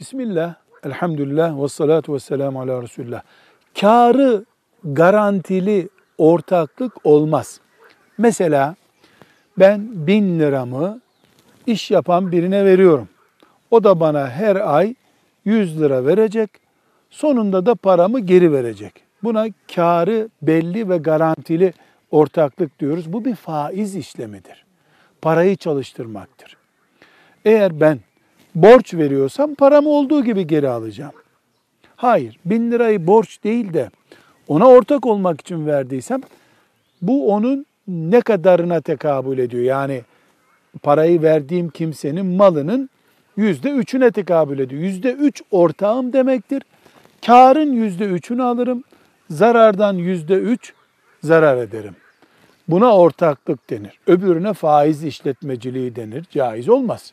Bismillah, elhamdülillah ve salatu ve selamu ala Resulullah. Karı garantili ortaklık olmaz. Mesela ben bin liramı iş yapan birine veriyorum. O da bana her ay 100 lira verecek. Sonunda da paramı geri verecek. Buna karı belli ve garantili ortaklık diyoruz. Bu bir faiz işlemidir. Parayı çalıştırmaktır. Eğer ben borç veriyorsam paramı olduğu gibi geri alacağım. Hayır, bin lirayı borç değil de ona ortak olmak için verdiysem bu onun ne kadarına tekabül ediyor? Yani parayı verdiğim kimsenin malının yüzde üçüne tekabül ediyor. Yüzde üç ortağım demektir. Karın yüzde üçünü alırım, zarardan yüzde üç zarar ederim. Buna ortaklık denir. Öbürüne faiz işletmeciliği denir. Caiz olmaz.